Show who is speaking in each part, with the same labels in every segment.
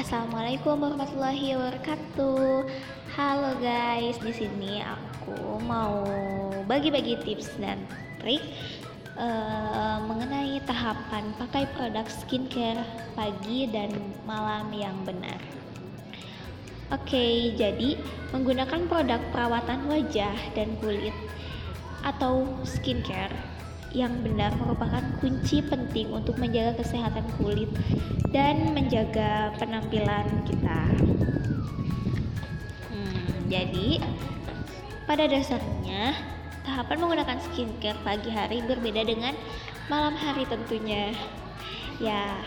Speaker 1: Assalamualaikum warahmatullahi wabarakatuh. Halo guys, di sini aku mau bagi-bagi tips dan trik uh, mengenai tahapan pakai produk skincare pagi dan malam yang benar. Oke, jadi menggunakan produk perawatan wajah dan kulit atau skincare yang benar merupakan kunci penting untuk menjaga kesehatan kulit dan menjaga penampilan kita. Hmm, jadi, pada dasarnya, tahapan menggunakan skincare pagi hari berbeda dengan malam hari tentunya. Ya,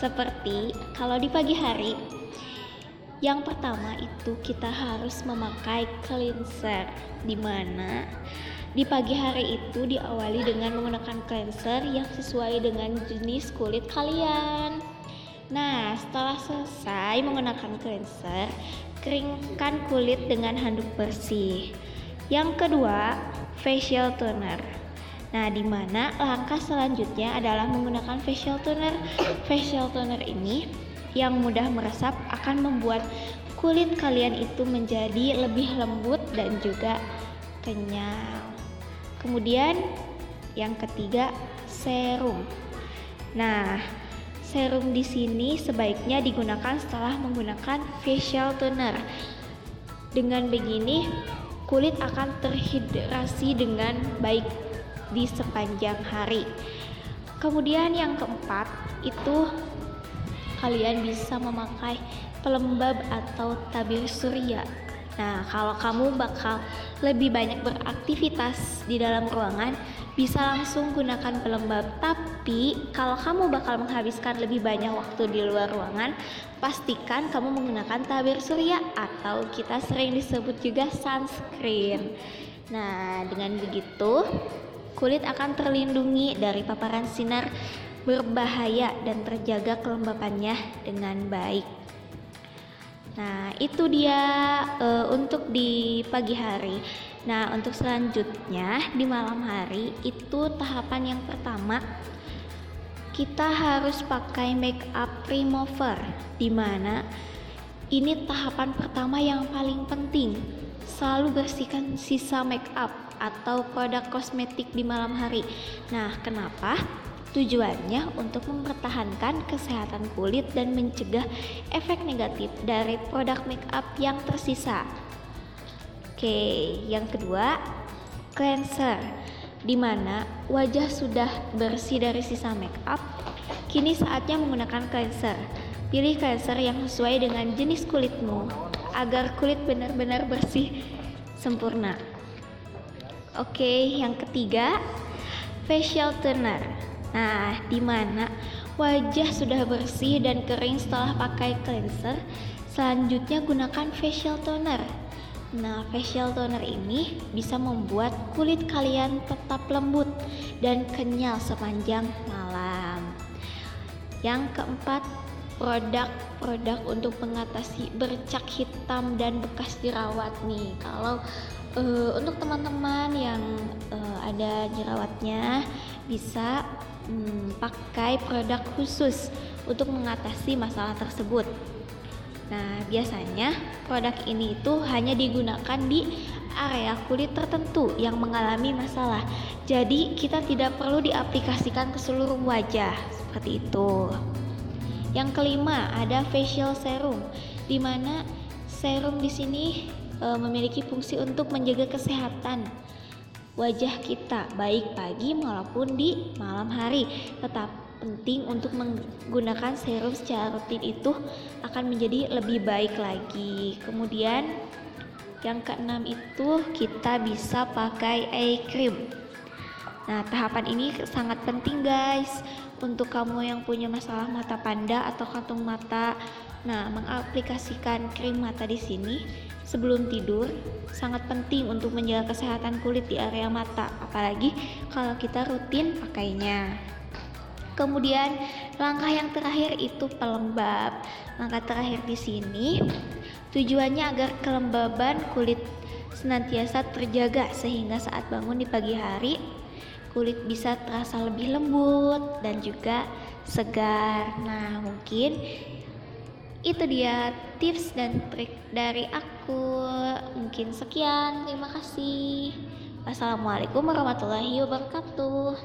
Speaker 1: seperti kalau di pagi hari, yang pertama itu kita harus memakai cleanser, di mana di pagi hari itu diawali dengan menggunakan cleanser yang sesuai dengan jenis kulit kalian. Nah, setelah selesai menggunakan cleanser, keringkan kulit dengan handuk bersih. Yang kedua, facial toner. Nah, di mana langkah selanjutnya adalah menggunakan facial toner. Facial toner ini yang mudah meresap akan membuat kulit kalian itu menjadi lebih lembut dan juga kenyal. Kemudian yang ketiga serum. Nah, serum di sini sebaiknya digunakan setelah menggunakan facial toner. Dengan begini, kulit akan terhidrasi dengan baik di sepanjang hari. Kemudian yang keempat itu kalian bisa memakai pelembab atau tabir surya Nah, kalau kamu bakal lebih banyak beraktivitas di dalam ruangan, bisa langsung gunakan pelembab. Tapi, kalau kamu bakal menghabiskan lebih banyak waktu di luar ruangan, pastikan kamu menggunakan tabir surya atau kita sering disebut juga sunscreen. Nah, dengan begitu, kulit akan terlindungi dari paparan sinar berbahaya dan terjaga kelembapannya dengan baik. Nah, itu dia uh, untuk di pagi hari. Nah, untuk selanjutnya di malam hari itu tahapan yang pertama kita harus pakai make up remover di mana ini tahapan pertama yang paling penting. Selalu bersihkan sisa make up atau produk kosmetik di malam hari. Nah, kenapa? Tujuannya untuk mempertahankan kesehatan kulit dan mencegah efek negatif dari produk make up yang tersisa. Oke, yang kedua, cleanser. Di mana wajah sudah bersih dari sisa make up, kini saatnya menggunakan cleanser. Pilih cleanser yang sesuai dengan jenis kulitmu agar kulit benar-benar bersih sempurna. Oke, yang ketiga, facial toner. Nah, di mana wajah sudah bersih dan kering setelah pakai cleanser, selanjutnya gunakan facial toner. Nah, facial toner ini bisa membuat kulit kalian tetap lembut dan kenyal sepanjang malam. Yang keempat, produk-produk untuk mengatasi bercak hitam dan bekas jerawat nih. Kalau uh, untuk teman-teman yang uh, ada jerawatnya bisa hmm, pakai produk khusus untuk mengatasi masalah tersebut. Nah, biasanya produk ini itu hanya digunakan di area kulit tertentu yang mengalami masalah. Jadi, kita tidak perlu diaplikasikan ke seluruh wajah seperti itu. Yang kelima, ada facial serum di mana serum di sini e, memiliki fungsi untuk menjaga kesehatan wajah kita baik pagi maupun di malam hari. Tetap penting untuk menggunakan serum secara rutin itu akan menjadi lebih baik lagi. Kemudian yang keenam itu kita bisa pakai eye cream. Nah, tahapan ini sangat penting guys untuk kamu yang punya masalah mata panda atau kantung mata. Nah, mengaplikasikan krim mata di sini sebelum tidur sangat penting untuk menjaga kesehatan kulit di area mata, apalagi kalau kita rutin pakainya. Kemudian langkah yang terakhir itu pelembab. Langkah terakhir di sini tujuannya agar kelembaban kulit senantiasa terjaga sehingga saat bangun di pagi hari kulit bisa terasa lebih lembut dan juga segar. Nah, mungkin itu dia tips dan trik dari aku. Mungkin sekian. Terima kasih. Wassalamualaikum warahmatullahi wabarakatuh